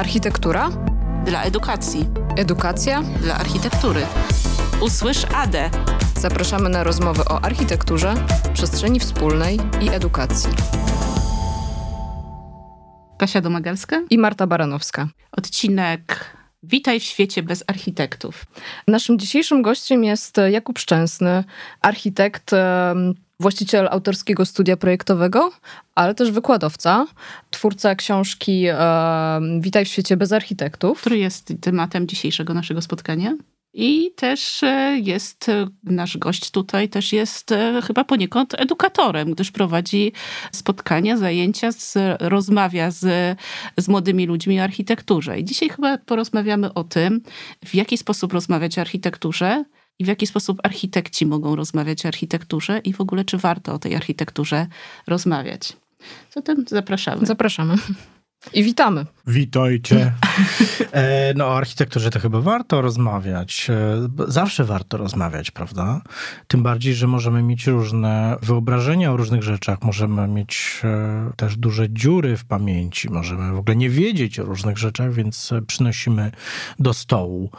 Architektura? Dla edukacji. Edukacja? Dla architektury. Usłysz ADE. Zapraszamy na rozmowy o architekturze, przestrzeni wspólnej i edukacji. Kasia Domagalska i Marta Baranowska. Odcinek Witaj w świecie bez architektów. Naszym dzisiejszym gościem jest Jakub Szczęsny, architekt, właściciel autorskiego studia projektowego, ale też wykładowca, twórca książki Witaj w świecie bez architektów. Który jest tematem dzisiejszego naszego spotkania. I też e, jest e, nasz gość tutaj, też jest e, chyba poniekąd edukatorem, gdyż prowadzi spotkania, zajęcia, z, rozmawia z, z młodymi ludźmi o architekturze. I dzisiaj chyba porozmawiamy o tym, w jaki sposób rozmawiać o architekturze i w jaki sposób architekci mogą rozmawiać o architekturze i w ogóle czy warto o tej architekturze rozmawiać. Zatem zapraszamy. Zapraszamy. I witamy. Witajcie. E, no, o architekturze to chyba warto rozmawiać. E, zawsze warto rozmawiać, prawda? Tym bardziej, że możemy mieć różne wyobrażenia o różnych rzeczach, możemy mieć e, też duże dziury w pamięci, możemy w ogóle nie wiedzieć o różnych rzeczach, więc przynosimy do stołu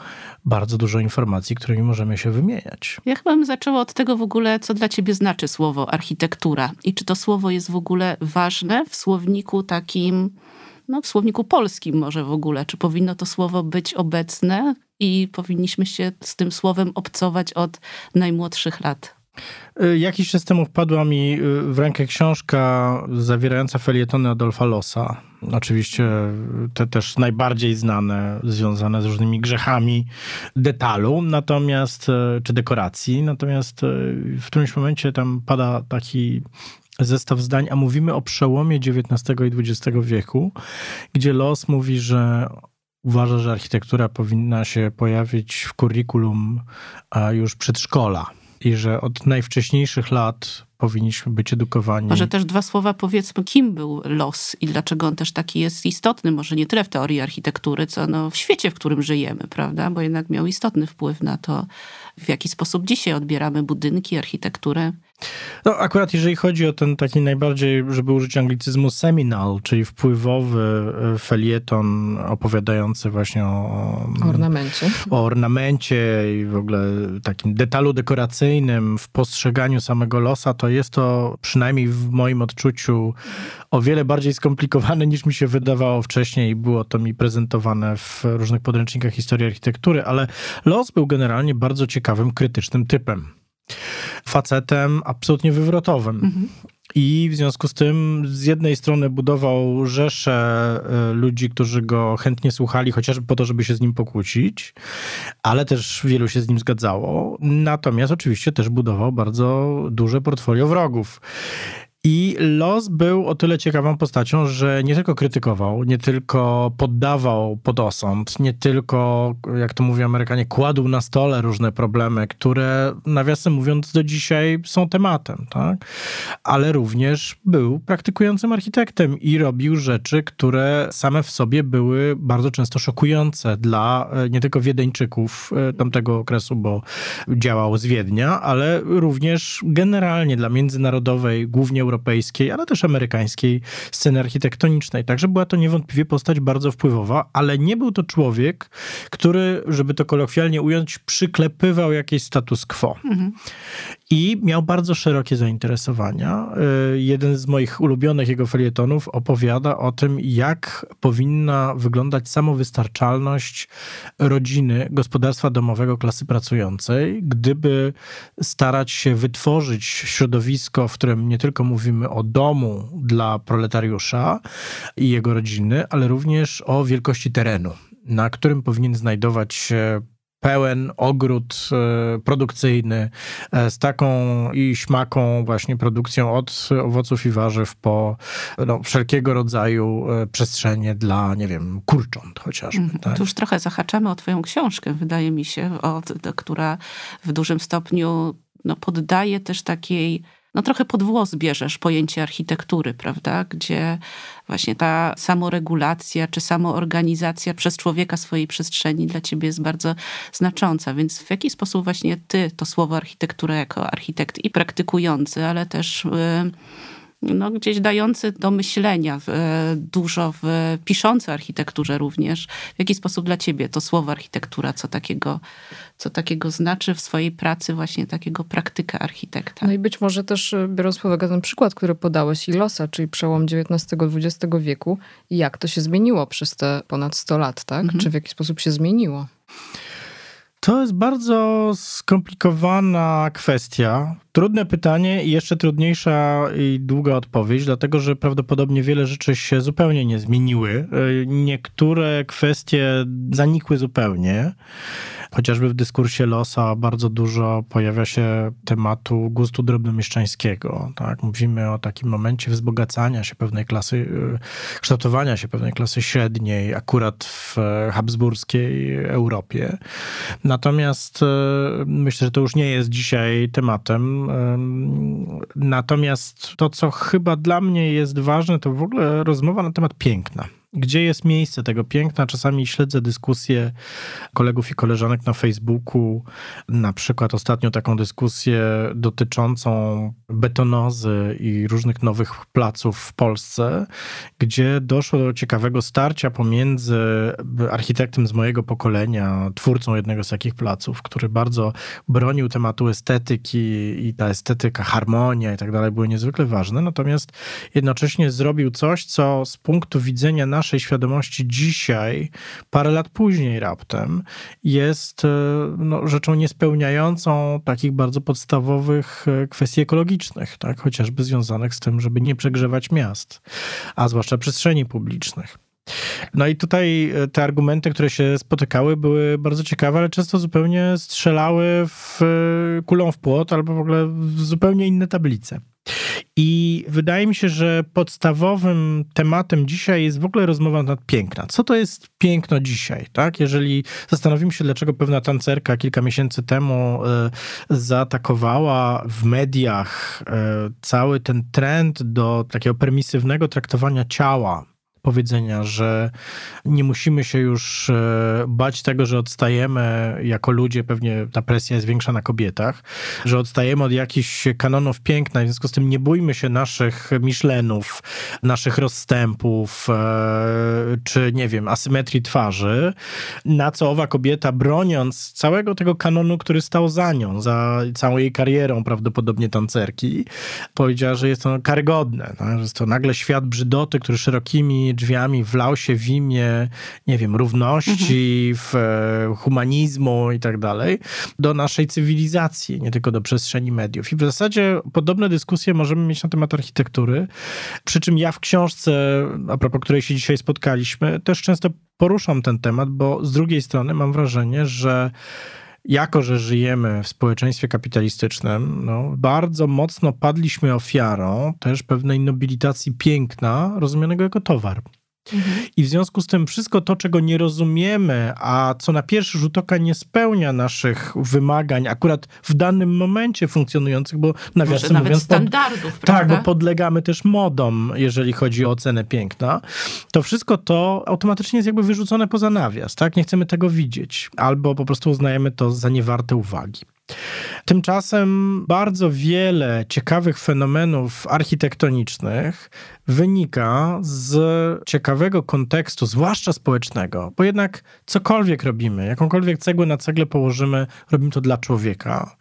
bardzo dużo informacji, którymi możemy się wymieniać. Ja chyba bym zaczęła od tego w ogóle, co dla ciebie znaczy słowo architektura i czy to słowo jest w ogóle ważne w słowniku takim no, w słowniku polskim może w ogóle. Czy powinno to słowo być obecne i powinniśmy się z tym słowem obcować od najmłodszych lat? Y, jakiś czas temu wpadła mi y, w rękę książka zawierająca felietony Adolfa Lossa. Oczywiście te też najbardziej znane, związane z różnymi grzechami detalu, natomiast, y, czy dekoracji. Natomiast w którymś momencie tam pada taki zestaw zdań, a mówimy o przełomie XIX i XX wieku, gdzie Los mówi, że uważa, że architektura powinna się pojawić w kurikulum już przedszkola i że od najwcześniejszych lat powinniśmy być edukowani. Może też dwa słowa powiedzmy, kim był los i dlaczego on też taki jest istotny, może nie tyle w teorii architektury, co no w świecie, w którym żyjemy, prawda? Bo jednak miał istotny wpływ na to, w jaki sposób dzisiaj odbieramy budynki, architekturę. No akurat jeżeli chodzi o ten taki najbardziej, żeby użyć anglicyzmu seminal, czyli wpływowy e, felieton opowiadający właśnie o, ornamencie. O ornamencie i w ogóle takim detalu dekoracyjnym w postrzeganiu samego losa, to jest to przynajmniej w moim odczuciu o wiele bardziej skomplikowane niż mi się wydawało wcześniej. Było to mi prezentowane w różnych podręcznikach historii architektury, ale los był generalnie bardzo ciekawym, krytycznym typem facetem absolutnie wywrotowym. Mhm. I w związku z tym z jednej strony budował rzeszę e, ludzi, którzy go chętnie słuchali, chociażby po to, żeby się z nim pokłócić, ale też wielu się z nim zgadzało. Natomiast oczywiście też budował bardzo duże portfolio wrogów. I Los był o tyle ciekawą postacią, że nie tylko krytykował, nie tylko poddawał pod osąd, nie tylko, jak to mówią Amerykanie, kładł na stole różne problemy, które nawiasem mówiąc do dzisiaj są tematem, tak? Ale również był praktykującym architektem i robił rzeczy, które same w sobie były bardzo często szokujące dla e, nie tylko Wiedeńczyków e, tamtego okresu, bo działał z Wiednia, ale również generalnie dla międzynarodowej, głównie europejskiej, ale też amerykańskiej sceny architektonicznej. Także była to niewątpliwie postać bardzo wpływowa, ale nie był to człowiek, który, żeby to kolokwialnie ująć, przyklepywał jakiś status quo. Mhm. I miał bardzo szerokie zainteresowania. Y, jeden z moich ulubionych jego felietonów opowiada o tym, jak powinna wyglądać samowystarczalność rodziny, gospodarstwa domowego klasy pracującej, gdyby starać się wytworzyć środowisko, w którym nie tylko mówimy o domu dla proletariusza i jego rodziny, ale również o wielkości terenu na którym powinien znajdować się pełen ogród e, produkcyjny e, z taką i śmaką właśnie produkcją od owoców i warzyw po no, wszelkiego rodzaju e, przestrzenie dla, nie wiem, kurcząt chociażby. Mm, tak? Tu już trochę zahaczamy o twoją książkę, wydaje mi się, od, która w dużym stopniu no, poddaje też takiej no trochę pod włos bierzesz pojęcie architektury, prawda? Gdzie właśnie ta samoregulacja czy samoorganizacja przez człowieka swojej przestrzeni dla ciebie jest bardzo znacząca. Więc w jaki sposób właśnie ty to słowo architektura jako architekt i praktykujący, ale też no, gdzieś dający do myślenia, e, dużo w piszący architekturze również. W jaki sposób dla ciebie to słowo architektura, co takiego, co takiego znaczy w swojej pracy właśnie takiego praktyka architekta? No i być może też e, biorąc pod uwagę ten przykład, który podałeś, Ilosa, czyli przełom XIX-XX wieku, jak to się zmieniło przez te ponad 100 lat, tak? Mhm. Czy w jaki sposób się zmieniło? To jest bardzo skomplikowana kwestia. Trudne pytanie i jeszcze trudniejsza i długa odpowiedź, dlatego że prawdopodobnie wiele rzeczy się zupełnie nie zmieniły. Niektóre kwestie zanikły zupełnie. Chociażby w dyskursie Losa bardzo dużo pojawia się tematu gustu drobnomieszczańskiego. Tak? Mówimy o takim momencie wzbogacania się pewnej klasy, y, kształtowania się pewnej klasy średniej, akurat w habsburskiej Europie. Natomiast y, myślę, że to już nie jest dzisiaj tematem. Natomiast to, co chyba dla mnie jest ważne, to w ogóle rozmowa na temat piękna gdzie jest miejsce tego piękna. Czasami śledzę dyskusje kolegów i koleżanek na Facebooku. Na przykład ostatnio taką dyskusję dotyczącą betonozy i różnych nowych placów w Polsce, gdzie doszło do ciekawego starcia pomiędzy architektem z mojego pokolenia, twórcą jednego z takich placów, który bardzo bronił tematu estetyki i ta estetyka, harmonia i tak dalej były niezwykle ważne, natomiast jednocześnie zrobił coś, co z punktu widzenia naszej świadomości dzisiaj, parę lat później raptem, jest e, no, rzeczą niespełniającą takich bardzo podstawowych e, kwestii ekologicznych, tak? chociażby związanych z tym, żeby nie przegrzewać miast, a zwłaszcza przestrzeni publicznych. No i tutaj e, te argumenty, które się spotykały, były bardzo ciekawe, ale często zupełnie strzelały w kulą w płot albo w ogóle w zupełnie inne tablice. I wydaje mi się, że podstawowym tematem dzisiaj jest w ogóle rozmowa nad piękna. Co to jest piękno dzisiaj, tak? Jeżeli zastanowimy się, dlaczego pewna tancerka kilka miesięcy temu y, zaatakowała w mediach y, cały ten trend do takiego permisywnego traktowania ciała powiedzenia, że nie musimy się już e, bać tego, że odstajemy jako ludzie, pewnie ta presja jest większa na kobietach, że odstajemy od jakichś kanonów piękna, w związku z tym nie bójmy się naszych Michelinów, naszych rozstępów, e, czy nie wiem, asymetrii twarzy, na co owa kobieta broniąc całego tego kanonu, który stał za nią, za całą jej karierą prawdopodobnie tancerki, powiedziała, że jest to karygodne, no, że jest to nagle świat brzydoty, który szerokimi drzwiami wlał się w imię, nie wiem, równości, mhm. w e, humanizmu i tak dalej, do naszej cywilizacji, nie tylko do przestrzeni mediów. I w zasadzie podobne dyskusje możemy mieć na temat architektury, przy czym ja w książce, a propos której się dzisiaj spotkaliśmy, też często poruszam ten temat, bo z drugiej strony mam wrażenie, że jako że żyjemy w społeczeństwie kapitalistycznym, no, bardzo mocno padliśmy ofiarą też pewnej nobilitacji piękna, rozumianego jako towar. Mhm. I w związku z tym wszystko to, czego nie rozumiemy, a co na pierwszy rzut oka nie spełnia naszych wymagań, akurat w danym momencie funkcjonujących, bo nawiasem Może mówiąc... standardów, pod... Tak, bo podlegamy też modom, jeżeli chodzi o ocenę piękna. To wszystko to automatycznie jest jakby wyrzucone poza nawias, tak? Nie chcemy tego widzieć. Albo po prostu uznajemy to za niewarte uwagi. Tymczasem bardzo wiele ciekawych fenomenów architektonicznych wynika z ciekawego kontekstu, zwłaszcza społecznego, bo jednak cokolwiek robimy, jakąkolwiek cegłę na cegle położymy, robimy to dla człowieka.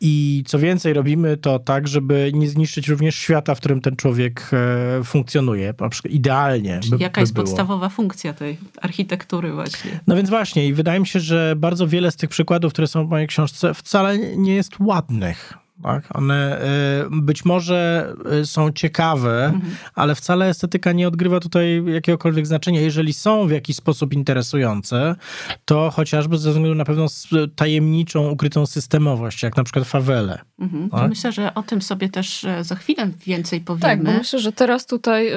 I co więcej, robimy to tak, żeby nie zniszczyć również świata, w którym ten człowiek e, funkcjonuje, na przykład idealnie. By, jaka by jest było. podstawowa funkcja tej architektury właśnie? No więc właśnie i wydaje mi się, że bardzo wiele z tych przykładów, które są w mojej książce, wcale nie jest ładnych. Tak? One y, być może y, są ciekawe, mhm. ale wcale estetyka nie odgrywa tutaj jakiegokolwiek znaczenia. Jeżeli są w jakiś sposób interesujące, to chociażby ze względu na pewną tajemniczą, ukrytą systemowość, jak na przykład fawele. Mhm. Tak? Myślę, że o tym sobie też e, za chwilę więcej powiemy. Tak, bo myślę, że teraz tutaj y,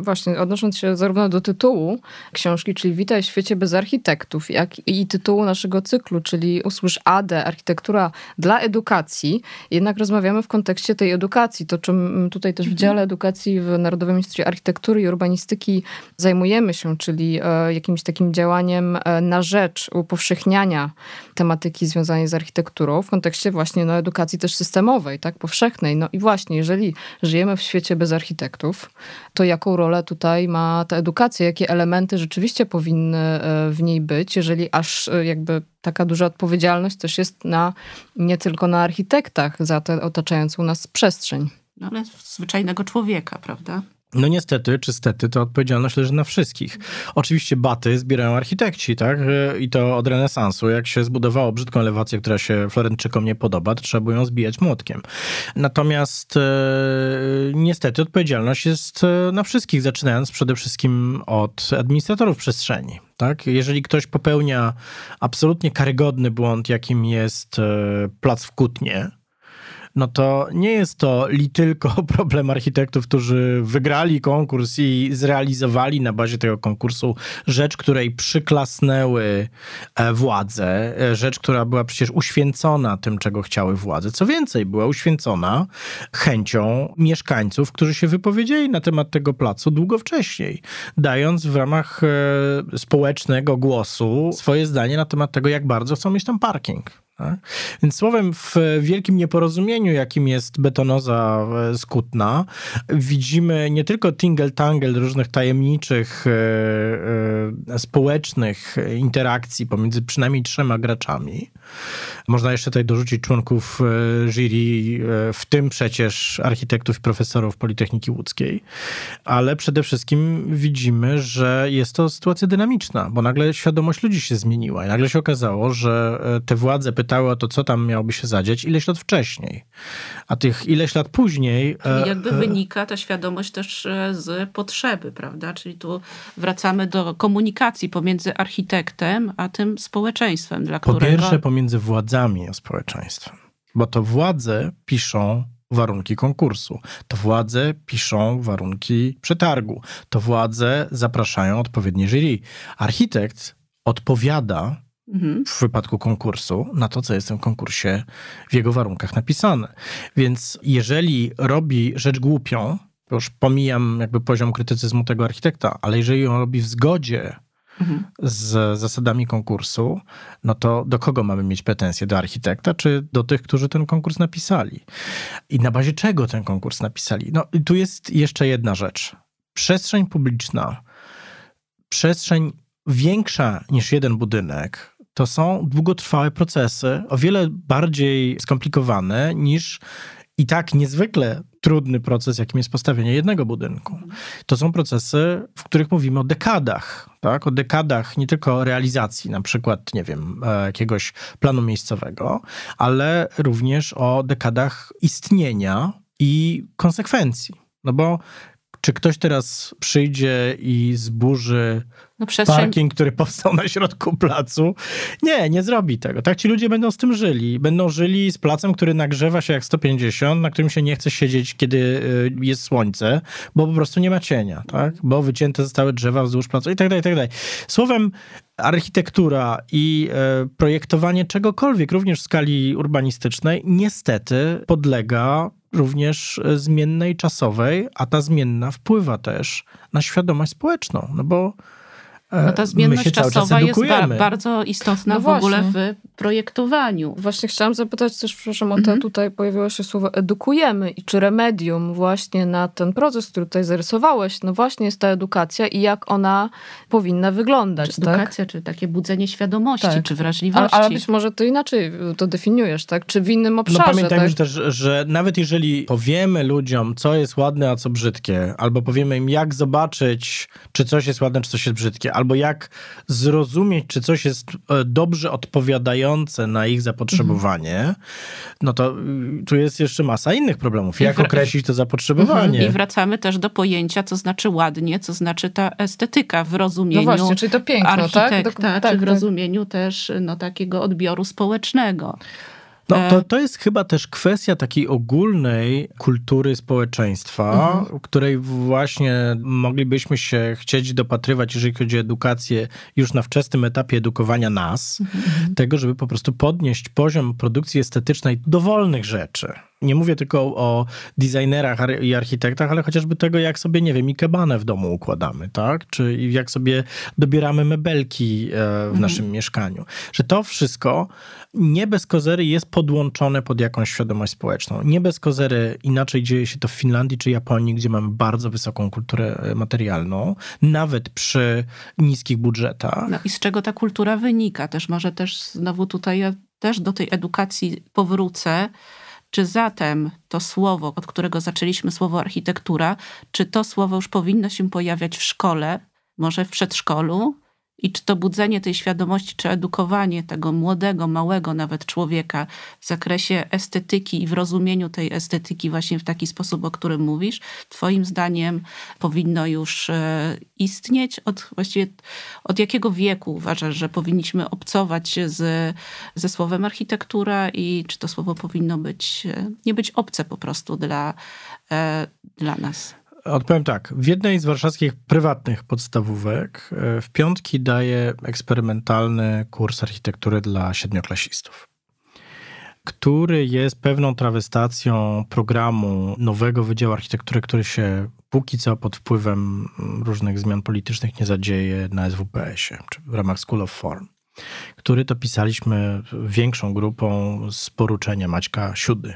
właśnie odnosząc się zarówno do tytułu książki, czyli Witaj w świecie bez architektów, jak i tytułu naszego cyklu, czyli Usłysz AD, architektura dla edukacji. Jednak rozmawiamy w kontekście tej edukacji. To, czym tutaj też w mhm. dziale edukacji w Narodowym Instytucie Architektury i Urbanistyki zajmujemy się, czyli e, jakimś takim działaniem e, na rzecz upowszechniania tematyki związanej z architekturą w kontekście właśnie no, edukacji też systemowej, tak, powszechnej. No i właśnie, jeżeli żyjemy w świecie bez architektów, to jaką rolę tutaj ma ta edukacja? Jakie elementy rzeczywiście powinny e, w niej być, jeżeli aż jakby taka duża odpowiedzialność też jest na, nie tylko na architektach za tę otaczającą nas przestrzeń. No ale zwyczajnego człowieka, prawda? No niestety, czy stety, to odpowiedzialność leży na wszystkich. Oczywiście baty zbierają architekci, tak? I to od renesansu. Jak się zbudowało brzydką elewację, która się Florenczykom nie podoba, to trzeba było ją zbijać młotkiem. Natomiast e, niestety odpowiedzialność jest e, na wszystkich, zaczynając przede wszystkim od administratorów przestrzeni. Tak? Jeżeli ktoś popełnia absolutnie karygodny błąd, jakim jest e, plac w Kutnie, no to nie jest to li tylko problem architektów, którzy wygrali konkurs i zrealizowali na bazie tego konkursu rzecz, której przyklasnęły e, władze, e, rzecz, która była przecież uświęcona tym, czego chciały władze. Co więcej, była uświęcona chęcią mieszkańców, którzy się wypowiedzieli na temat tego placu długo wcześniej, dając w ramach e, społecznego głosu swoje zdanie na temat tego, jak bardzo chcą mieć tam parking. Tak? Więc słowem, w wielkim nieporozumieniu, jakim jest betonoza e, skutna, widzimy nie tylko tingle-tangle różnych tajemniczych e, e, społecznych interakcji pomiędzy przynajmniej trzema graczami. Można jeszcze tutaj dorzucić członków jury, w tym przecież architektów i profesorów Politechniki Łódzkiej, ale przede wszystkim widzimy, że jest to sytuacja dynamiczna, bo nagle świadomość ludzi się zmieniła i nagle się okazało, że te władze pytały o to, co tam miałoby się zadziać ileś lat wcześniej. A tych ileś lat później... Czyli e, jakby e, wynika ta świadomość też e, z potrzeby, prawda? Czyli tu wracamy do komunikacji pomiędzy architektem, a tym społeczeństwem, dla po którego... Po pierwsze pomiędzy władzami a społeczeństwem. Bo to władze piszą warunki konkursu. To władze piszą warunki przetargu. To władze zapraszają odpowiednie jury. Architekt odpowiada mhm. w wypadku konkursu na to, co jest w tym konkursie w jego warunkach napisane. Więc jeżeli robi rzecz głupią, już pomijam jakby poziom krytycyzmu tego architekta, ale jeżeli ją robi w zgodzie mhm. z zasadami konkursu, no to do kogo mamy mieć pretensje? Do architekta, czy do tych, którzy ten konkurs napisali? I na bazie czego ten konkurs napisali? No i tu jest jeszcze jedna rzecz. Przestrzeń publiczna, przestrzeń większa niż jeden budynek, to są długotrwałe procesy, o wiele bardziej skomplikowane niż i tak niezwykle trudny proces, jakim jest postawienie jednego budynku. To są procesy, w których mówimy o dekadach, tak? O dekadach nie tylko realizacji, na przykład, nie wiem, e, jakiegoś planu miejscowego, ale również o dekadach istnienia i konsekwencji. No bo czy ktoś teraz przyjdzie i zburzy no przestrzeń... parking, który powstał na środku placu? Nie, nie zrobi tego. Tak ci ludzie będą z tym żyli. Będą żyli z placem, który nagrzewa się jak 150, na którym się nie chce siedzieć, kiedy y, jest słońce, bo po prostu nie ma cienia, tak? Bo wycięte zostały drzewa wzdłuż placu i tak dalej, i tak dalej. Słowem, architektura i e, projektowanie czegokolwiek, również w skali urbanistycznej, niestety podlega również e, zmiennej czasowej, a ta zmienna wpływa też na świadomość społeczną, no bo no ta zmienność czasowa jest ba bardzo istotna no w ogóle w projektowaniu. Właśnie chciałam zapytać też, przepraszam, o to mhm. tutaj pojawiło się słowo edukujemy i czy remedium właśnie na ten proces, który tutaj zarysowałeś, no właśnie jest ta edukacja i jak ona powinna wyglądać. Czy tak? edukacja, czy takie budzenie świadomości, tak. czy wrażliwości. Ale, ale, być może ty inaczej to definiujesz, tak? Czy w innym no obszarze. No pamiętajmy tak? też, że nawet jeżeli powiemy ludziom, co jest ładne, a co brzydkie, albo powiemy im, jak zobaczyć, czy coś jest ładne, czy coś jest brzydkie, albo jak zrozumieć, czy coś jest e, dobrze odpowiadające na ich zapotrzebowanie, mhm. no to y, tu jest jeszcze masa innych problemów. Jak określić to zapotrzebowanie? I wracamy też do pojęcia, co znaczy ładnie, co znaczy ta estetyka w rozumieniu no właśnie, czyli to piękno, tak? architekta, tak? tak, czy w tak. rozumieniu też no, takiego odbioru społecznego. No, to, to jest chyba też kwestia takiej ogólnej kultury społeczeństwa, mhm. której właśnie moglibyśmy się chcieć dopatrywać, jeżeli chodzi o edukację, już na wczesnym etapie edukowania nas, mhm. tego, żeby po prostu podnieść poziom produkcji estetycznej dowolnych rzeczy. Nie mówię tylko o designerach i architektach, ale chociażby tego, jak sobie, nie wiem, ikebanę w domu układamy, tak? Czy jak sobie dobieramy mebelki e, w mhm. naszym mieszkaniu. Że to wszystko nie bez kozery jest podłączone pod jakąś świadomość społeczną. Nie bez kozery inaczej dzieje się to w Finlandii czy Japonii, gdzie mamy bardzo wysoką kulturę e, materialną, nawet przy niskich budżetach. No i z czego ta kultura wynika? Też może też znowu tutaj ja też do tej edukacji powrócę. Czy zatem to słowo, od którego zaczęliśmy, słowo architektura, czy to słowo już powinno się pojawiać w szkole, może w przedszkolu, i czy to budzenie tej świadomości, czy edukowanie tego młodego, małego nawet człowieka w zakresie estetyki i w rozumieniu tej estetyki właśnie w taki sposób, o którym mówisz, twoim zdaniem powinno już e, istnieć? Od, właściwie od jakiego wieku uważasz, że powinniśmy obcować z, ze słowem architektura i czy to słowo powinno być, e, nie być obce po prostu dla, e, dla nas? Odpowiem tak. W jednej z warszawskich prywatnych podstawówek e, w piątki daje eksperymentalny kurs architektury dla siedmioklasistów, który jest pewną trawestacją programu nowego Wydziału Architektury, który się póki co pod wpływem różnych zmian politycznych nie zadzieje na SWPS-ie, czy w ramach School of Form, który to pisaliśmy większą grupą z poruczenia Maćka Siudy.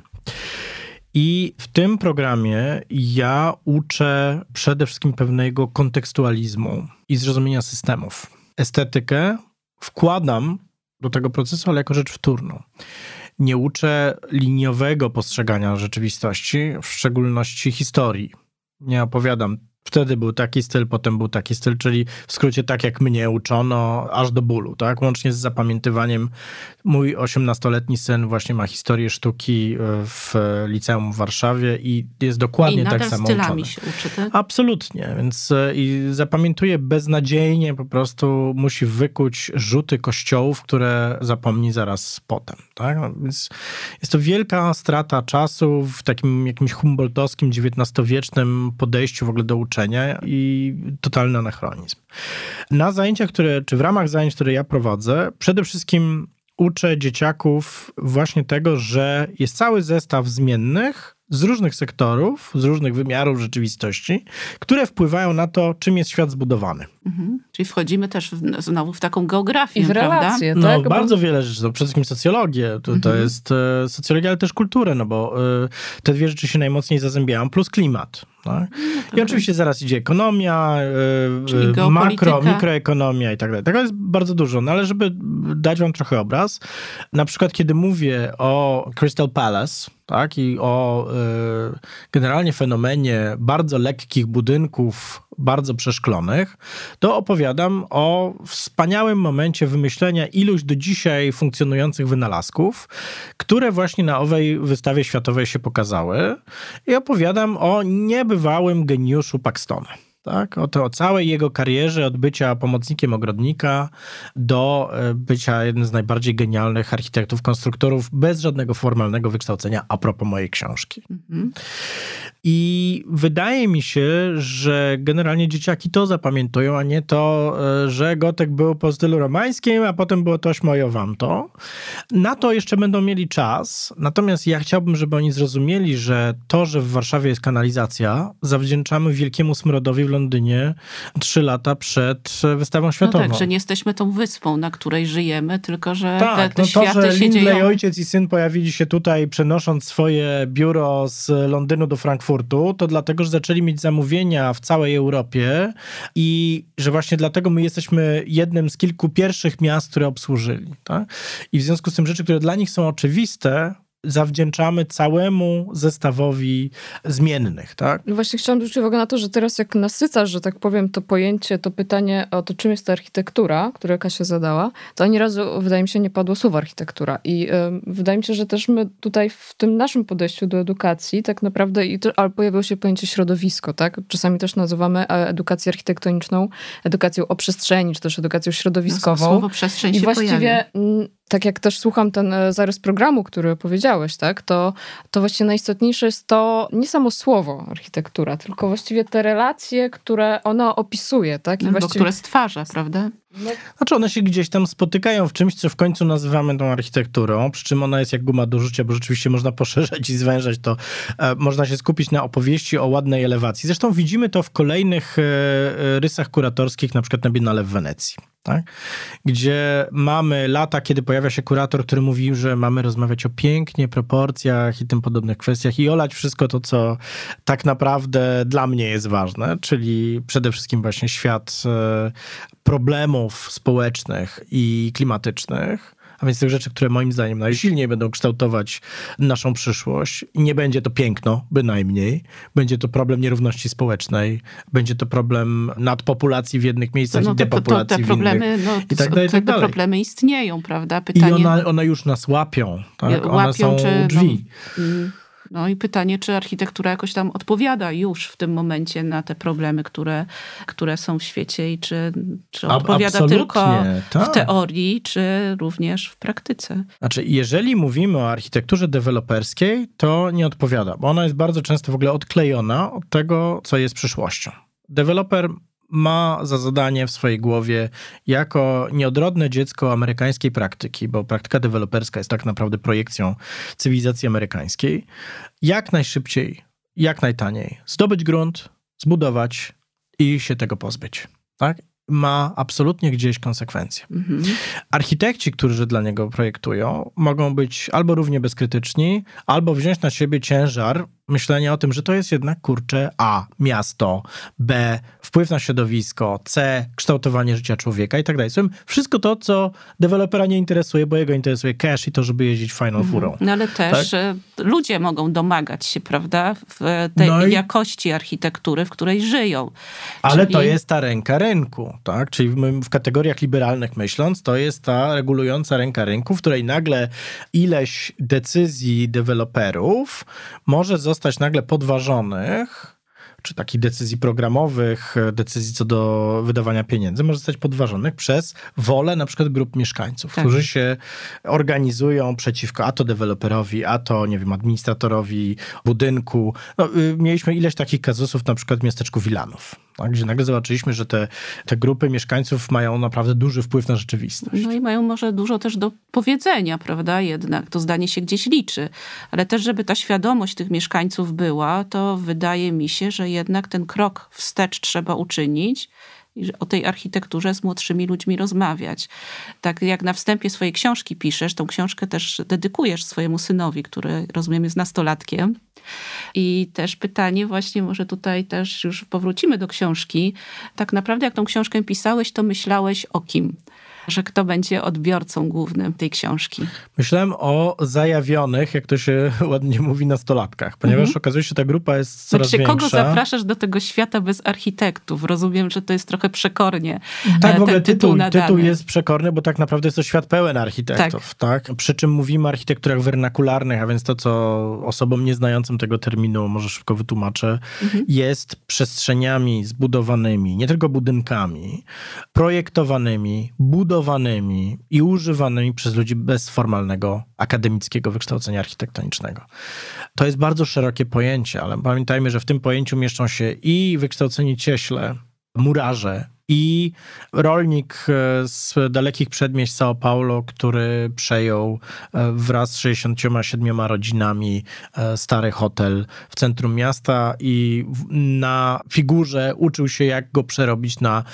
I w tym programie ja uczę przede wszystkim pewnego kontekstualizmu i zrozumienia systemów. Estetykę wkładam do tego procesu, ale jako rzecz wtórną. Nie uczę liniowego postrzegania rzeczywistości, w szczególności historii. Nie opowiadam Wtedy był taki styl, potem był taki styl, czyli w skrócie tak jak mnie uczono, aż do bólu, tak? Łącznie z zapamiętywaniem. Mój 18-letni syn właśnie ma historię sztuki e, w liceum w Warszawie i jest dokładnie I tak samo uczony. się uczy, tak? Absolutnie, więc e, i zapamiętuje beznadziejnie, po prostu musi wykuć rzuty kościołów, które zapomni zaraz potem, tak? No, więc jest to wielka strata czasu w takim jakimś humboldtowskim, XIX-wiecznym podejściu w ogóle do uczenia i totalny anachronizm. Na zajęciach, które, czy w ramach zajęć, które ja prowadzę, przede wszystkim uczę dzieciaków właśnie tego, że jest cały zestaw zmiennych z różnych sektorów, z różnych wymiarów rzeczywistości, które wpływają na to, czym jest świat zbudowany. Mhm. Czyli wchodzimy też w, znowu w taką geografię, I w relacje, prawda? tak? No, bardzo wiele rzeczy. No, przede wszystkim socjologię. To, mhm. to jest e, socjologia, ale też kulturę, no bo e, te dwie rzeczy się najmocniej zazębiają, plus klimat. Tak? No I oczywiście zaraz idzie ekonomia, e, makro, mikroekonomia i tak dalej. Tego jest bardzo dużo, no ale żeby dać wam trochę obraz, na przykład kiedy mówię o Crystal Palace, tak, i o y, generalnie fenomenie bardzo lekkich budynków, bardzo przeszklonych, to opowiadam o wspaniałym momencie wymyślenia iluś do dzisiaj funkcjonujących wynalazków, które właśnie na owej wystawie światowej się pokazały. I opowiadam o niebywałym geniuszu Paxtona tak? O, to, o całej jego karierze, od bycia pomocnikiem ogrodnika do e, bycia jednym z najbardziej genialnych architektów, konstruktorów bez żadnego formalnego wykształcenia, a propos mojej książki. Mhm. I wydaje mi się, że generalnie dzieciaki to zapamiętują, a nie to, e, że Gotek był po stylu romańskim, a potem było toś moje wam to. Na to jeszcze będą mieli czas. Natomiast ja chciałbym, żeby oni zrozumieli, że to, że w Warszawie jest kanalizacja, zawdzięczamy wielkiemu smrodowi w Londynie trzy lata przed wystawą światową. No tak, że nie jesteśmy tą wyspą, na której żyjemy, tylko że tak, te, te no światy to, że się Lindley, dzieją. ojciec i syn pojawili się tutaj, przenosząc swoje biuro z Londynu do Frankfurtu, to dlatego, że zaczęli mieć zamówienia w całej Europie i że właśnie dlatego my jesteśmy jednym z kilku pierwszych miast, które obsłużyli. Tak? I w związku z tym rzeczy, które dla nich są oczywiste, zawdzięczamy całemu zestawowi zmiennych, tak? No właśnie chciałam zwrócić uwagę na to, że teraz jak nasycasz, że tak powiem, to pojęcie, to pytanie o to, czym jest ta architektura, które Kasia zadała, to ani razu, wydaje mi się, nie padło słowo architektura. I y, wydaje mi się, że też my tutaj w tym naszym podejściu do edukacji tak naprawdę, i to, ale pojawiło się pojęcie środowisko, tak? Czasami też nazywamy e, edukację architektoniczną edukacją o przestrzeni, czy też edukacją środowiskową. No, słowo przestrzeń I się właściwie pojawia tak jak też słucham ten e, zarys programu, który powiedziałeś, tak, to, to właściwie najistotniejsze jest to nie samo słowo architektura, tylko właściwie te relacje, które ona opisuje, tak? I no, właściwie... które stwarza, prawda? No. Znaczy one się gdzieś tam spotykają w czymś, co w końcu nazywamy tą architekturą, przy czym ona jest jak guma do rzucia, bo rzeczywiście można poszerzać i zwężać to. E, można się skupić na opowieści o ładnej elewacji. Zresztą widzimy to w kolejnych e, e, rysach kuratorskich, na przykład na Biennale w Wenecji tak? gdzie mamy lata, kiedy pojawia się kurator, który mówi, że mamy rozmawiać o pięknie, proporcjach i tym podobnych kwestiach i olać wszystko to, co tak naprawdę dla mnie jest ważne, czyli przede wszystkim właśnie świat problemów społecznych i klimatycznych a więc tych rzeczy, które moim zdaniem najsilniej będą kształtować naszą przyszłość. I nie będzie to piękno, bynajmniej. Będzie to problem nierówności społecznej, będzie to problem nadpopulacji w jednych miejscach no, i depopulacji to, to, te problemy, w innych. No, i tak dalej, te, tak dalej. problemy istnieją, prawda? Pytanie... I one, one już nas łapią. Tak? One łapią, są czy, drzwi. No, mm. No i pytanie, czy architektura jakoś tam odpowiada już w tym momencie na te problemy, które, które są w świecie i czy, czy odpowiada tylko tak. w teorii, czy również w praktyce. Znaczy, jeżeli mówimy o architekturze deweloperskiej, to nie odpowiada, bo ona jest bardzo często w ogóle odklejona od tego, co jest przyszłością. Deweloper ma za zadanie w swojej głowie jako nieodrodne dziecko amerykańskiej praktyki, bo praktyka deweloperska jest tak naprawdę projekcją cywilizacji amerykańskiej, jak najszybciej, jak najtaniej zdobyć grunt, zbudować i się tego pozbyć. Tak? ma absolutnie gdzieś konsekwencje. Mhm. Architekci, którzy dla niego projektują, mogą być albo równie bezkrytyczni, albo wziąć na siebie ciężar myślenia o tym, że to jest jednak kurcze A, miasto, B, wpływ na środowisko, C, kształtowanie życia człowieka i tak dalej. Wszystko to, co dewelopera nie interesuje, bo jego interesuje cash i to, żeby jeździć fajną mhm. furą. No ale też tak? Ludzie mogą domagać się, prawda, w tej no i... jakości architektury, w której żyją. Ale Czyli... to jest ta ręka rynku, tak? Czyli w, w kategoriach liberalnych myśląc, to jest ta regulująca ręka rynku, w której nagle ileś decyzji deweloperów może zostać zostać nagle podważonych, czy takich decyzji programowych, decyzji co do wydawania pieniędzy, może zostać podważonych przez wolę na przykład grup mieszkańców, tak. którzy się organizują przeciwko a to deweloperowi, a to, nie wiem, administratorowi budynku. No, y, mieliśmy ileś takich kazusów na przykład w miasteczku Wilanów tak? gdzie nagle zobaczyliśmy, że te, te grupy mieszkańców mają naprawdę duży wpływ na rzeczywistość. No i mają może dużo też do powiedzenia, prawda? Jednak to zdanie się gdzieś liczy. Ale też, żeby ta świadomość tych mieszkańców była, to wydaje mi się, że jednak ten krok wstecz trzeba uczynić o tej architekturze z młodszymi ludźmi rozmawiać. Tak jak na wstępie swojej książki piszesz, tą książkę też dedykujesz swojemu synowi, który rozumiem jest nastolatkiem. I też pytanie właśnie, może tutaj też już powrócimy do książki. Tak naprawdę jak tą książkę pisałeś, to myślałeś o kim? Że kto będzie odbiorcą głównym tej książki. Myślałem o zajawionych, jak to się ładnie mówi, nastolatkach, ponieważ mhm. okazuje się, że ta grupa jest coraz znaczy, większa. kogo zapraszasz do tego świata bez architektów? Rozumiem, że to jest trochę przekornie. Tak, w ogóle tytuł, tytuł, tytuł, jest przekorny, bo tak naprawdę jest to świat pełen architektów. Tak. tak. Przy czym mówimy o architekturach wernakularnych, a więc to, co osobom nieznającym tego terminu, może szybko wytłumaczę, mhm. jest przestrzeniami zbudowanymi, nie tylko budynkami, projektowanymi, budowanymi, budowanymi i używanymi przez ludzi bez formalnego akademickiego wykształcenia architektonicznego. To jest bardzo szerokie pojęcie, ale pamiętajmy, że w tym pojęciu mieszczą się i wykształceni cieśle, murarze, i rolnik e, z dalekich przedmieść São Paulo, który przejął e, wraz z 67 rodzinami e, stary hotel w centrum miasta i na figurze uczył się, jak go przerobić na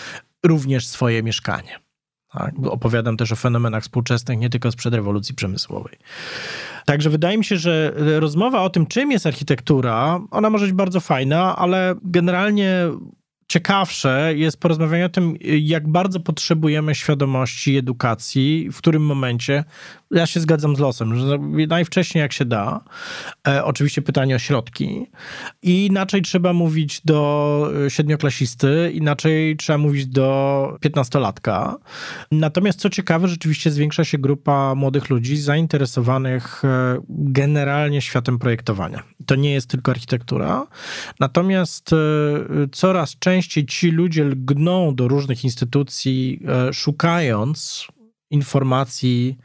również swoje mieszkanie. Tak? Opowiadam też o fenomenach współczesnych, nie tylko sprzed rewolucji przemysłowej. Także wydaje mi się, że rozmowa o tym, czym jest architektura, ona może być bardzo fajna, ale generalnie ciekawsze jest porozmawianie o tym, jak bardzo potrzebujemy świadomości, edukacji, w którym momencie ja się zgadzam z losem, że najwcześniej jak się da. E, oczywiście pytanie o środki. I inaczej trzeba mówić do e, siedmioklasisty, inaczej trzeba mówić do piętnastolatka. Natomiast co ciekawe, rzeczywiście zwiększa się grupa młodych ludzi zainteresowanych e, generalnie światem projektowania. To nie jest tylko architektura. Natomiast e, coraz częściej ci ludzie lgną do różnych instytucji, szukając informacji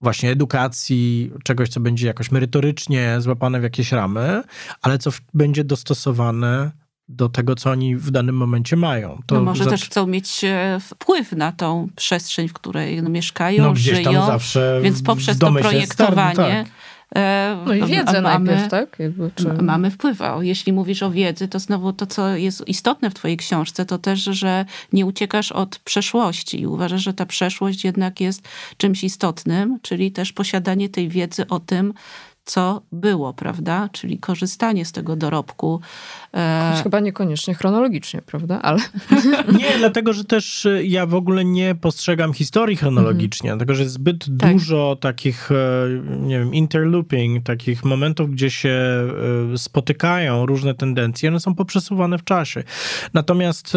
właśnie edukacji, czegoś, co będzie jakoś merytorycznie złapane w jakieś ramy, ale co będzie dostosowane do tego, co oni w danym momencie mają. To no może też chcą mieć e, wpływ na tą przestrzeń, w której mieszkają, no, żyją, zawsze więc poprzez to projektowanie starny, tak. E, no i wiedzę mamy, najpierw, tak? Jakby, czy... Mamy wpływ. A jeśli mówisz o wiedzy, to znowu to, co jest istotne w twojej książce, to też, że nie uciekasz od przeszłości i uważasz, że ta przeszłość jednak jest czymś istotnym, czyli też posiadanie tej wiedzy o tym, co było, prawda? Czyli korzystanie z tego dorobku. E, chyba niekoniecznie chronologicznie, prawda? Ale... Nie, dlatego, że też e, ja w ogóle nie postrzegam historii chronologicznie, mm. dlatego, że jest zbyt tak. dużo takich, e, nie wiem, interlooping, takich momentów, gdzie się spotykają różne tendencje, one są poprzesuwane w czasie. Natomiast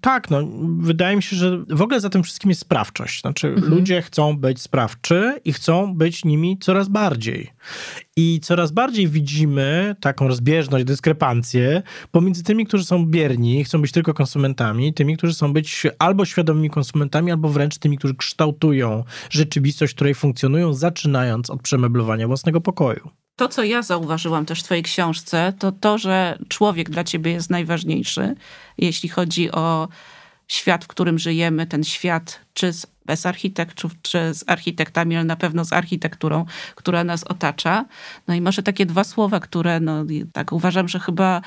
tak, no, wydaje mi się, że w ogóle za tym wszystkim jest sprawczość. Znaczy, mm -hmm. ludzie chcą być sprawczy i chcą być nimi coraz bardziej. I coraz bardziej widzimy taką rozbieżność, dyskrepancję pomiędzy tymi, którzy są bierni, chcą być tylko konsumentami, tymi, którzy chcą być albo świadomymi konsumentami, albo wręcz tymi, którzy kształtują rzeczywistość, w której funkcjonują, zaczynając od przemeblowania własnego pokoju. To, co ja zauważyłam też w Twojej książce, to to, że człowiek dla Ciebie jest najważniejszy, jeśli chodzi o świat, w którym żyjemy, ten świat czy z bez architektów, czy z architektami, ale na pewno z architekturą, która nas otacza. No i może takie dwa słowa, które no, tak uważam, że chyba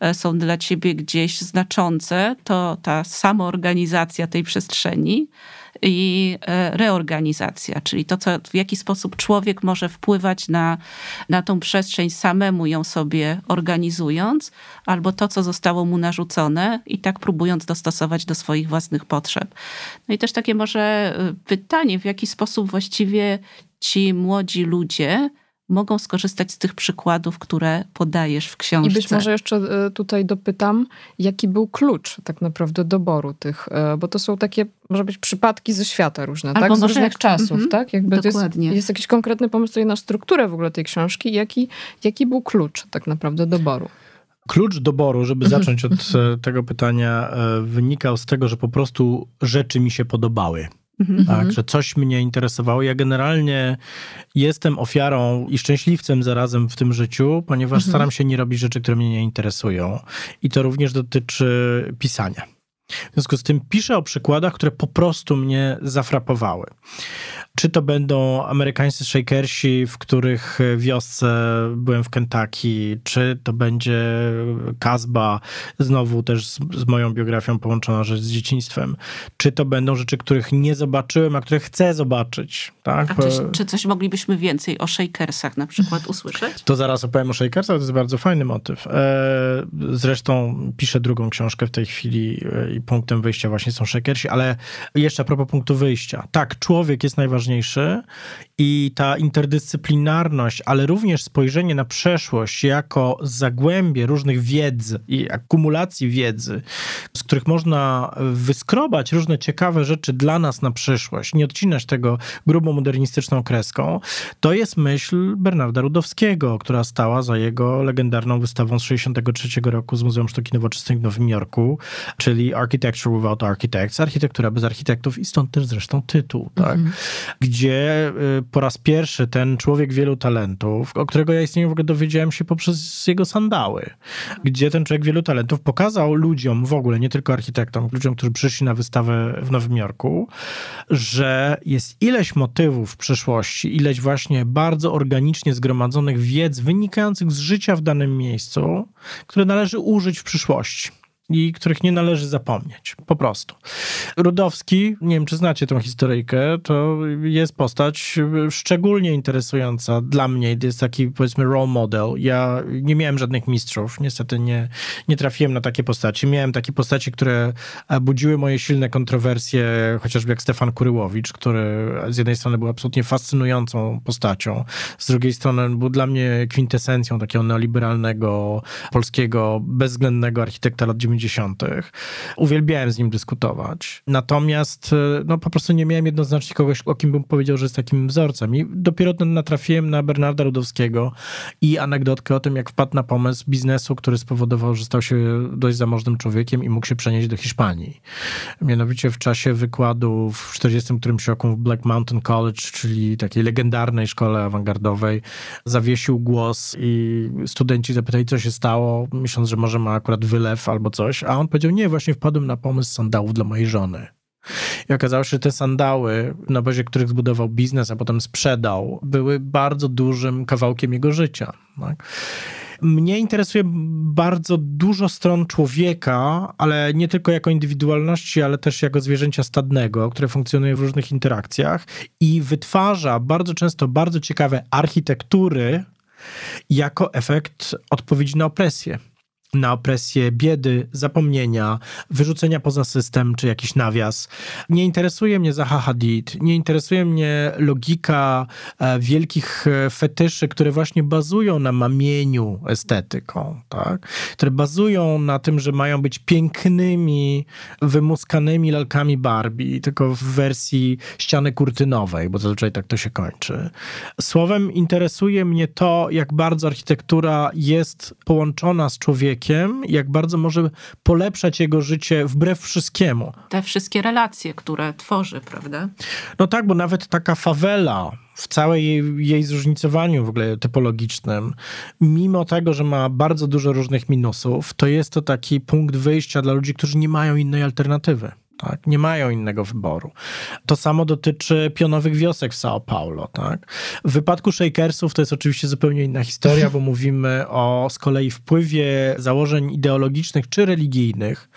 e, są dla ciebie gdzieś znaczące, to ta samoorganizacja tej przestrzeni, i e, reorganizacja, czyli to, co, w jaki sposób człowiek może wpływać na, na tą przestrzeń samemu ją sobie organizując, albo to, co zostało mu narzucone i tak próbując dostosować do swoich własnych potrzeb. No i też takie może e, pytanie, w jaki sposób właściwie ci młodzi ludzie mogą skorzystać z tych przykładów, które podajesz w książce. I być może jeszcze e, tutaj dopytam, jaki był klucz tak naprawdę doboru tych, e, bo to są takie, może być przypadki ze świata różne, Albo tak? Z różnych czasów, mm -hmm. tak? Jakby Dokładnie. Jest, jest, jakiś konkretny pomysł tutaj na strukturę w ogóle tej książki. Jaki, jaki był klucz tak naprawdę doboru? Klucz doboru, żeby mhm. zacząć od e, tego pytania, wynikał z tego, że po prostu rzeczy mi się podobały. Mhm. Tak, że coś mnie interesowało. Ja generalnie jestem ofiarą i szczęśliwcem zarazem w tym życiu, ponieważ mhm. staram się nie robić rzeczy, które mnie nie interesują. I to również dotyczy pisania. W związku z tym piszę o przykładach, które po prostu mnie zafrapowały. Czy to będą amerykańscy shakersi, w których wiosce byłem w Kentucky, czy to będzie Kazba, znowu też z, z, moją biografią połączona rzecz z dzieciństwem. Czy to będą rzeczy, których nie zobaczyłem, a które chcę zobaczyć. Tak? A czy, czy coś moglibyśmy więcej o shakersach na przykład usłyszeć? To zaraz opowiem o shakersach, to jest bardzo fajny motyw. E, zresztą piszę drugą książkę w tej chwili e, punktem wyjścia właśnie są shakersi, ale jeszcze a propos punktu wyjścia. Tak, człowiek jest najważniejszy i ta interdyscyplinarność, ale również spojrzenie na przeszłość jako zagłębie różnych wiedz i akumulacji wiedzy, z których można wyskrobać różne ciekawe rzeczy dla nas na przyszłość, nie odcinać tego grubo modernistyczną kreską, to jest myśl Bernarda Rudowskiego, która stała za jego legendarną wystawą z 1963 roku z Muzeum Sztuki Nowoczesnej w Nowym Jorku, czyli Architecture Without Architects, architektura bez architektów i stąd też zresztą tytuł, tak? Mm -hmm. Gdzie y, po raz pierwszy ten człowiek wielu talentów, o którego ja istnieniu w ogóle dowiedziałem się poprzez jego sandały, gdzie ten człowiek wielu talentów pokazał ludziom w ogóle, nie tylko architektom, ludziom, którzy przyszli na wystawę w Nowym Jorku, że jest ileś motywów w przeszłości, ileś właśnie bardzo organicznie zgromadzonych wiedz wynikających z życia w danym miejscu, które należy użyć w przyszłości i których nie należy zapomnieć. Po prostu. Rudowski, nie wiem czy znacie tą historyjkę, to jest postać szczególnie interesująca dla mnie. Jest taki powiedzmy role model. Ja nie miałem żadnych mistrzów. Niestety nie, nie trafiłem na takie postaci. Miałem takie postaci, które budziły moje silne kontrowersje, chociażby jak Stefan Kuryłowicz, który z jednej strony był absolutnie fascynującą postacią, z drugiej strony był dla mnie kwintesencją takiego neoliberalnego, polskiego, bezwzględnego architekta lat 90 90. Uwielbiałem z nim dyskutować. Natomiast e, no, po prostu nie miałem jednoznacznie kogoś, o kim bym powiedział, że jest takim wzorcem. I dopiero natrafiłem na Bernarda Rudowskiego i anegdotkę o tym, jak wpadł na pomysł biznesu, który spowodował, że stał się dość zamożnym człowiekiem i mógł się przenieść do Hiszpanii. Mianowicie w czasie wykładu w 40 którymś roku w Black Mountain College, czyli takiej legendarnej szkole awangardowej, zawiesił głos i studenci zapytali, co się stało, myśląc, że może ma akurat wylew albo coś, a on powiedział, nie, właśnie wpadłem na pomysł sandałów dla mojej żony. I okazało się, że te sandały, na bazie których zbudował biznes, a potem sprzedał, były bardzo dużym kawałkiem jego życia. Tak? Mnie interesuje bardzo dużo stron człowieka, ale nie tylko jako indywidualności, ale też jako zwierzęcia stadnego, które funkcjonuje w różnych interakcjach i wytwarza bardzo często bardzo ciekawe architektury jako efekt odpowiedzi na opresję na opresję biedy, zapomnienia, wyrzucenia poza system czy jakiś nawias. Nie interesuje mnie Zaha Hadid, nie interesuje mnie logika e, wielkich e, fetyszy, które właśnie bazują na mamieniu estetyką, tak? które bazują na tym, że mają być pięknymi, wymuskanymi lalkami Barbie, tylko w wersji ściany kurtynowej, bo zazwyczaj tak to się kończy. Słowem, interesuje mnie to, jak bardzo architektura jest połączona z człowiekiem, człowiekiem, jak bardzo może polepszać jego życie wbrew wszystkiemu. Te wszystkie relacje, które tworzy, prawda? No tak, bo nawet taka fawela w całej jej, jej zróżnicowaniu w ogóle typologicznym, mimo tego, że ma bardzo dużo różnych minusów, to jest to taki punkt wyjścia dla ludzi, którzy nie mają innej alternatywy tak? Nie mają innego wyboru. To samo dotyczy pionowych wiosek w São Paulo, tak? W wypadku Shakersów to jest oczywiście zupełnie inna historia, bo mówimy o z kolei wpływie założeń ideologicznych czy religijnych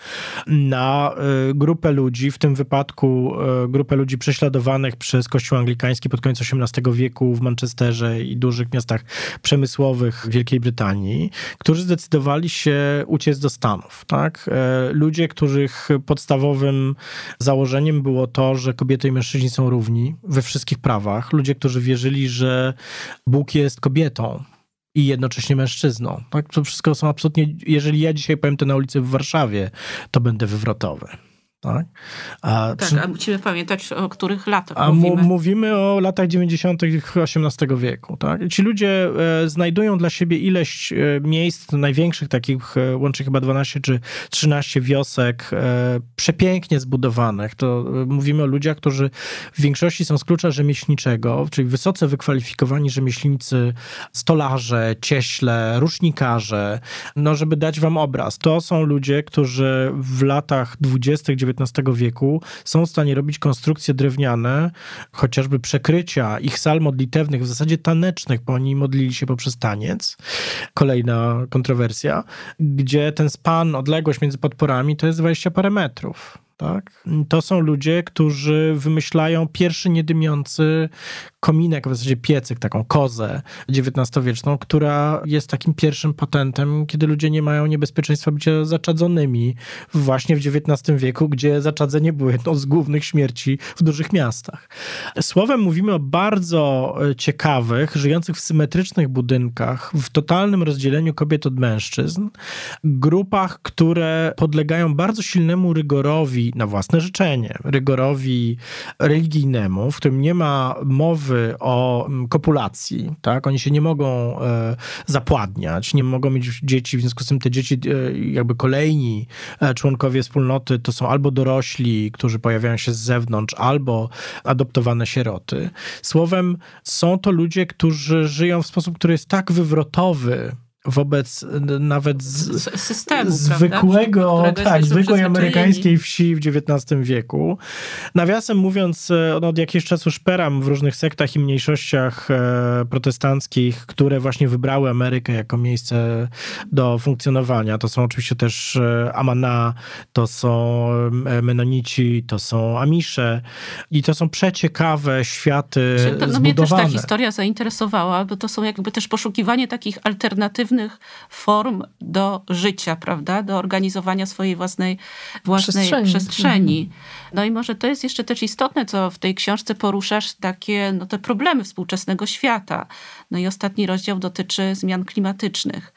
na y, grupę ludzi, w tym wypadku y, grupę ludzi prześladowanych przez Kościół anglikański pod koniec XVIII wieku w Manchesterze i dużych miastach przemysłowych Wielkiej Brytanii, którzy zdecydowali się uciec do Stanów, tak? Y, ludzie, których podstawowym założeniem było to, że kobiety i mężczyźni są równi we wszystkich prawach. Ludzie, którzy wierzyli, że Bóg jest kobietą, i jednocześnie mężczyzną. Tak? To wszystko są absolutnie. Jeżeli ja dzisiaj powiem to na ulicy w Warszawie, to będę wywrotowy. Tak, a, tak, a musimy pamiętać, o których latach a mówimy. mówimy o latach 90. XVIII wieku. Tak? Ci ludzie e, znajdują dla siebie ileś e, miejsc, największych takich, e, łącznie chyba 12 czy 13 wiosek, e, przepięknie zbudowanych. To e, mówimy o ludziach, którzy w większości są z klucza rzemieślniczego, czyli wysoce wykwalifikowani rzemieślnicy, stolarze, cieśle, rusznikarze. No, żeby dać wam obraz. To są ludzie, którzy w latach 20., XIX wieku są w stanie robić konstrukcje drewniane, chociażby przekrycia ich sal modlitewnych, w zasadzie tanecznych, bo oni modlili się poprzez taniec. Kolejna kontrowersja, gdzie ten span, odległość między podporami to jest 20 parę metrów. Tak? To są ludzie, którzy wymyślają pierwszy niedymiący kominek, w zasadzie piecyk, taką kozę XIX-wieczną, która jest takim pierwszym patentem, kiedy ludzie nie mają niebezpieczeństwa bycia zaczadzonymi właśnie w XIX wieku, gdzie zaczadzenie było jedną z głównych śmierci w dużych miastach. Słowem mówimy o bardzo e, ciekawych, żyjących w symetrycznych budynkach, w totalnym rozdzieleniu kobiet od mężczyzn, grupach, które podlegają bardzo silnemu rygorowi na własne życzenie, rygorowi religijnemu, w którym nie ma mowy o mm, kopulacji, tak? Oni się nie mogą e, zapładniać, nie mogą mieć dzieci, w związku z tym te dzieci, e, jakby kolejni e, członkowie wspólnoty to są albo dorośli, którzy pojawiają się z zewnątrz, albo adoptowane sieroty. Słowem, są to ludzie, którzy żyją w sposób, który jest tak wywrotowy, wobec nawet z, systemu, zwykłego, tak, zwykłej amerykańskiej wsi w XIX wieku. Nawiasem mówiąc, e, no, od jakiegoś czasu szperam w różnych sektach i mniejszościach e, protestanckich, które właśnie wybrały Amerykę jako miejsce do funkcjonowania. To są oczywiście też e, Amana, to są Menonici, to są Amisze i to są przeciekawe światy to, no, Mnie też ta historia zainteresowała, bo to są jakby też poszukiwanie takich alternatywnych różnych form do życia, prawda? Do organizowania swojej własnej, własnej przestrzeni. przestrzeni. Mhm. No i może to jest jeszcze też istotne, co w tej książce poruszasz, takie no, te problemy współczesnego świata. No i ostatni rozdział dotyczy zmian klimatycznych.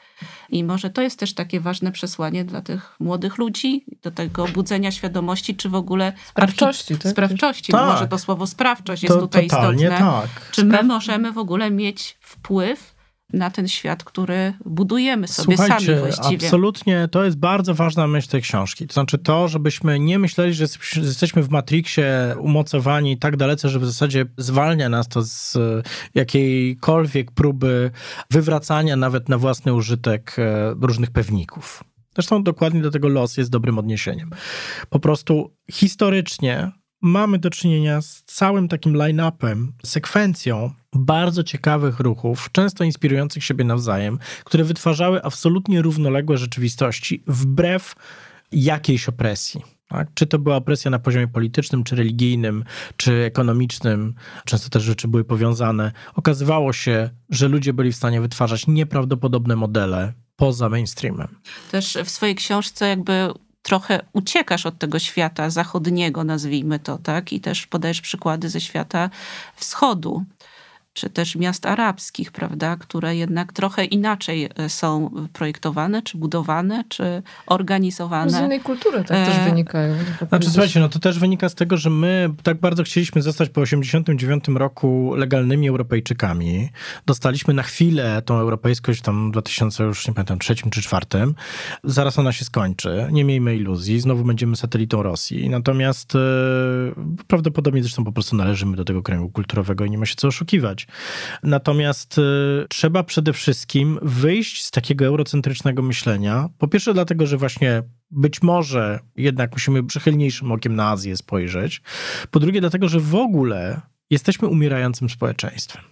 I może to jest też takie ważne przesłanie dla tych młodych ludzi, do tego budzenia świadomości, czy w ogóle sprawczości. Tak? Sprawczości, tak. może to słowo sprawczość jest to, tutaj istotne. Tak. Czy my możemy w ogóle mieć wpływ na ten świat, który budujemy sobie Słuchajcie, sami właściwie. Absolutnie, to jest bardzo ważna myśl tej książki. To znaczy to, żebyśmy nie myśleli, że jesteśmy w Matrixie umocowani tak dalece, że w zasadzie zwalnia nas to z jakiejkolwiek próby wywracania nawet na własny użytek e, różnych pewników. Zresztą dokładnie do tego los jest dobrym odniesieniem. Po prostu historycznie mamy do czynienia z całym takim line-upem, sekwencją bardzo ciekawych ruchów, często inspirujących siebie nawzajem, które wytwarzały absolutnie równoległe rzeczywistości wbrew jakiejś opresji. Tak? Czy to była opresja na poziomie politycznym, czy religijnym, czy ekonomicznym, często też rzeczy były powiązane. Okazywało się, że ludzie byli w stanie wytwarzać nieprawdopodobne modele poza mainstreamem. Też w swojej książce jakby trochę uciekasz od tego świata zachodniego, nazwijmy to, tak? I też podajesz przykłady ze świata wschodu czy też miast arabskich, prawda, które jednak trochę inaczej e, są projektowane, czy budowane, czy organizowane. Z innej kultury tak też e, wynikają. Znaczy słuchajcie, no to też wynika z tego, że my tak bardzo chcieliśmy zostać po 89 roku legalnymi Europejczykami. Dostaliśmy na chwilę tą europejskość tam w 2000 już nie pamiętam, trzecim czy czwartym. Zaraz ona się skończy. Nie miejmy iluzji. Znowu będziemy satelitą Rosji. Natomiast e, prawdopodobnie zresztą po prostu należymy do tego kręgu kulturowego i nie ma się co oszukiwać. Natomiast y, trzeba przede wszystkim wyjść z takiego eurocentrycznego myślenia. Po pierwsze, dlatego, że właśnie być może jednak musimy przychylniejszym okiem na Azję spojrzeć. Po drugie, dlatego, że w ogóle jesteśmy umierającym społeczeństwem.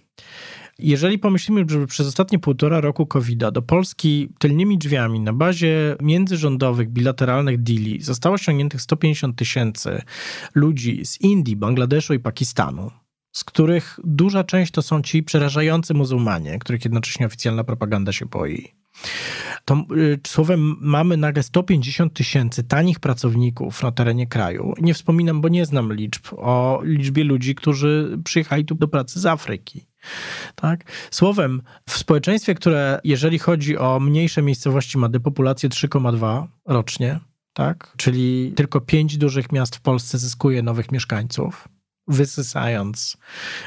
Jeżeli pomyślimy, że przez ostatnie półtora roku covid do Polski tylnymi drzwiami na bazie międzyrządowych, bilateralnych deali zostało ściągniętych 150 tysięcy ludzi z Indii, Bangladeszu i Pakistanu, z których duża część to są ci przerażający muzułmanie, których jednocześnie oficjalna propaganda się boi. To y, słowem mamy nagle 150 tysięcy tanich pracowników na terenie kraju. Nie wspominam, bo nie znam liczb, o liczbie ludzi, którzy przyjechali tu do pracy z Afryki. Tak? Słowem, w społeczeństwie, które jeżeli chodzi o mniejsze miejscowości ma depopulację 3,2 rocznie, tak? czyli tylko pięć dużych miast w Polsce zyskuje nowych mieszkańców, wysysając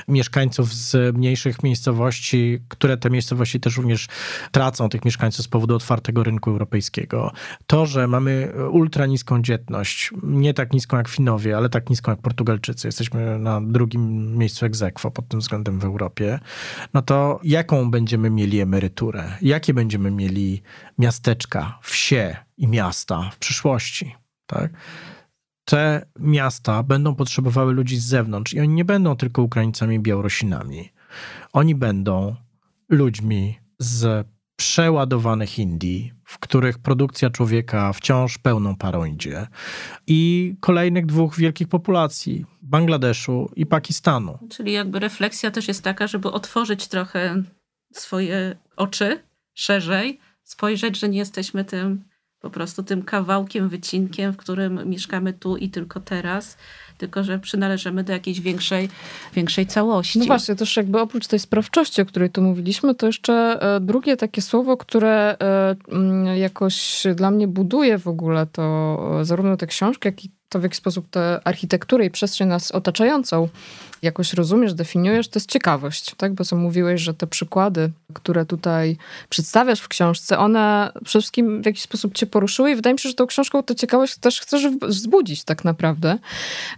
mieszkańców z mniejszych miejscowości, które te miejscowości też również tracą tych mieszkańców z powodu otwartego rynku europejskiego. To, że mamy ultra niską dzietność, nie tak niską jak Finowie, ale tak niską jak Portugalczycy, jesteśmy na drugim miejscu egzekwo pod tym względem w Europie, no to jaką będziemy mieli emeryturę? Jakie będziemy mieli miasteczka, wsie i miasta w przyszłości? Tak? Te miasta będą potrzebowały ludzi z zewnątrz i oni nie będą tylko Ukraińcami, Białorusinami. Oni będą ludźmi z przeładowanych Indii, w których produkcja człowieka wciąż pełną parą idzie, i kolejnych dwóch wielkich populacji Bangladeszu i Pakistanu. Czyli jakby refleksja też jest taka, żeby otworzyć trochę swoje oczy szerzej, spojrzeć, że nie jesteśmy tym po prostu tym kawałkiem, wycinkiem, w którym mieszkamy tu i tylko teraz, tylko że przynależymy do jakiejś większej, większej całości. No właśnie, też jakby oprócz tej sprawczości, o której tu mówiliśmy, to jeszcze e, drugie takie słowo, które e, mm, jakoś dla mnie buduje w ogóle to e, zarówno tę książkę, jak i to, w jaki sposób tę architekturę i przestrzeń nas otaczającą jakoś rozumiesz, definiujesz, to jest ciekawość, tak? Bo co mówiłeś, że te przykłady, które tutaj przedstawiasz w książce, one przede wszystkim w jakiś sposób cię poruszyły i wydaje mi się, że tą książką tę ciekawość też chcesz wzbudzić tak naprawdę.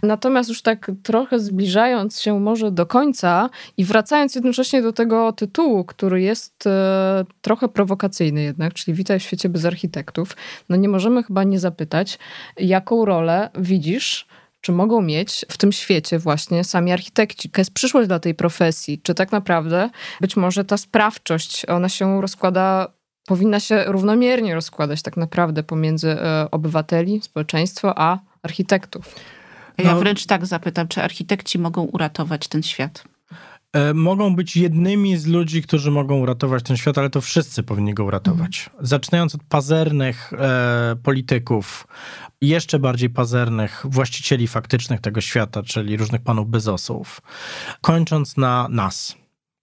Natomiast już tak trochę zbliżając się może do końca i wracając jednocześnie do tego tytułu, który jest e, trochę prowokacyjny jednak, czyli Witaj w świecie bez architektów, no nie możemy chyba nie zapytać, jaką rolę widzisz czy mogą mieć w tym świecie właśnie sami architekci? Jaka jest przyszłość dla tej profesji? Czy tak naprawdę być może ta sprawczość, ona się rozkłada powinna się równomiernie rozkładać tak naprawdę pomiędzy e, obywateli, społeczeństwo, a architektów. Ja no. wręcz tak zapytam, czy architekci mogą uratować ten świat? E, mogą być jednymi z ludzi, którzy mogą uratować ten świat, ale to wszyscy powinni go uratować. Mhm. Zaczynając od pazernych e, polityków, jeszcze bardziej pazernych właścicieli faktycznych tego świata, czyli różnych panów bezosów, kończąc na nas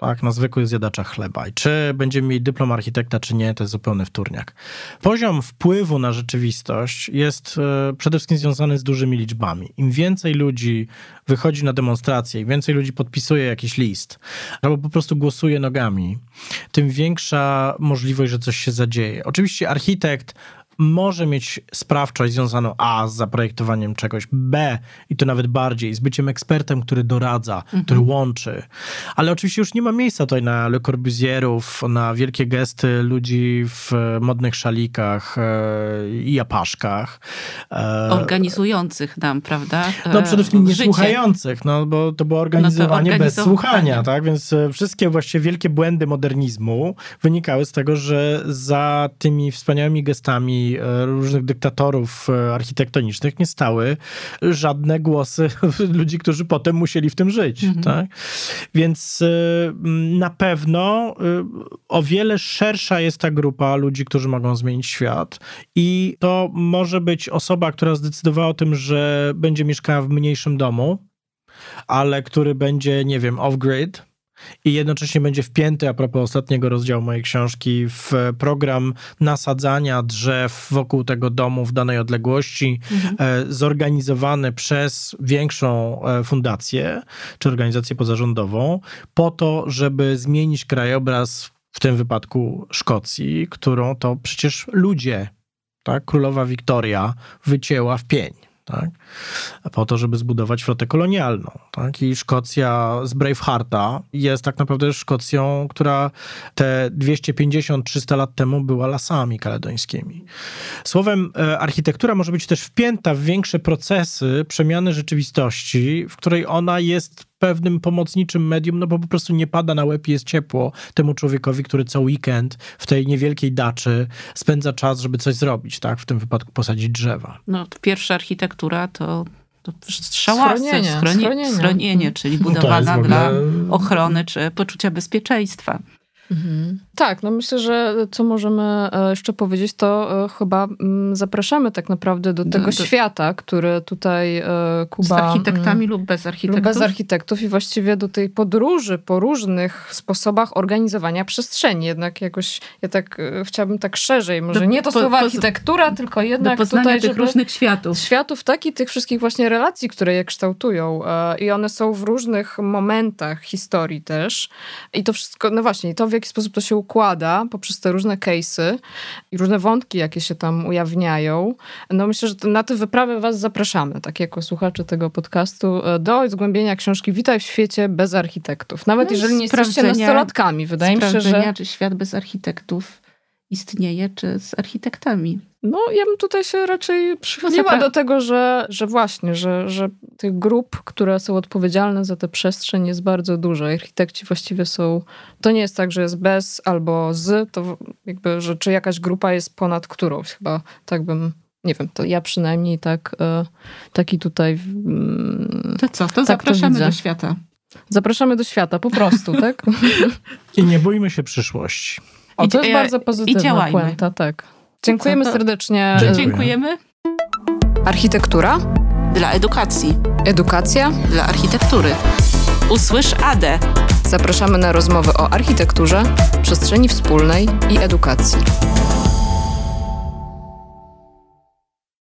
tak, na zwykłych zjadaczach chleba. I czy będziemy mieli dyplom architekta, czy nie, to jest zupełny wtórniak. Poziom wpływu na rzeczywistość jest e, przede wszystkim związany z dużymi liczbami. Im więcej ludzi wychodzi na demonstrację, im więcej ludzi podpisuje jakiś list, albo po prostu głosuje nogami, tym większa możliwość, że coś się zadzieje. Oczywiście architekt może mieć sprawczość związaną A z zaprojektowaniem czegoś, B i to nawet bardziej z byciem ekspertem, który doradza, mhm. który łączy. Ale oczywiście już nie ma miejsca tutaj na Le Corbusierów, na wielkie gesty ludzi w modnych szalikach e, i apaszkach. E, Organizujących nam, prawda? No przede wszystkim nie słuchających, no bo to było organizowanie, no to bez słuchania, tak? Więc e, wszystkie właściwie wielkie błędy modernizmu wynikały z tego, że za tymi wspaniałymi gestami E, różnych dyktatorów e, architektonicznych nie stały żadne głosy ludzi, którzy potem musieli w tym żyć. Mhm. Tak? Więc e, na pewno o wiele szersza jest ta grupa ludzi, którzy mogą zmienić świat i to może być osoba, która zdecydowała o tym, że będzie mieszkała w mniejszym domu, ale który będzie, nie wiem, off-grid, i jednocześnie będzie wpięty, a propos ostatniego rozdziału mojej książki, w program nasadzania drzew wokół tego domu w danej odległości, mhm. E, zorganizowany przez większą e, fundację czy organizację pozarządową, po to, żeby zmienić krajobraz, w tym wypadku Szkocji, którą to przecież ludzie, tak, królowa Wiktoria wycięła w pień tak? po to, żeby zbudować flotę kolonialną. Tak? I Szkocja z Bravehearta jest tak naprawdę Szkocją, która te 250-300 lat temu była lasami kaledońskimi. Słowem, e, architektura może być też wpięta w większe procesy przemiany rzeczywistości, w której ona jest pewnym pomocniczym medium, no bo po prostu nie pada na łeb i jest ciepło temu człowiekowi, który co weekend w tej niewielkiej daczy spędza czas, żeby coś zrobić, tak? W tym wypadku posadzić drzewa. No, pierwsza architektura to to szałasy, schronienie, schronienie, schronienie czyli no budowana no dla ochrony czy poczucia bezpieczeństwa. Mhm. Tak, no myślę, że co możemy e, jeszcze powiedzieć, to e, chyba mm, zapraszamy tak naprawdę do tego do, świata, który tutaj e, Kuba... Z architektami lub bez architektów. Lub bez architektów i właściwie do tej podróży po różnych sposobach organizowania przestrzeni. Jednak jakoś, ja tak chciałabym tak szerzej, może do, nie to po, słowo architektura, po, tylko jednak do tutaj... tych różnych światów. Światów, tak i tych wszystkich właśnie relacji, które je kształtują. I one są w różnych momentach historii też. I to wszystko, no właśnie, to w jaki sposób to się układa poprzez te różne case'y i różne wątki, jakie się tam ujawniają. No myślę, że na tę wyprawę was zapraszamy, tak jako słuchacze tego podcastu, e, do zgłębienia książki Witaj w świecie bez architektów. Nawet no jeżeli nie jesteście nastolatkami. Wydaje mi się, że... czy świat bez architektów istnieje, czy z architektami. No, ja bym tutaj się raczej przychyliła no, do tego, że, że właśnie, że, że tych grup, które są odpowiedzialne za tę przestrzeń jest bardzo dużo. Architekci właściwie są, to nie jest tak, że jest bez albo z, to jakby, że czy jakaś grupa jest ponad którąś. Chyba tak bym nie wiem, to ja przynajmniej tak, e, taki tutaj. Mm, to co, to tak zapraszamy to do świata. Zapraszamy do świata, po prostu, tak? I nie bójmy się przyszłości. O, to jest bardzo pozytywna puenta, tak. Dziękujemy serdecznie. Dziękujemy. Architektura? Dla edukacji. Edukacja? Dla architektury. Usłysz AD. Zapraszamy na rozmowy o architekturze, przestrzeni wspólnej i edukacji.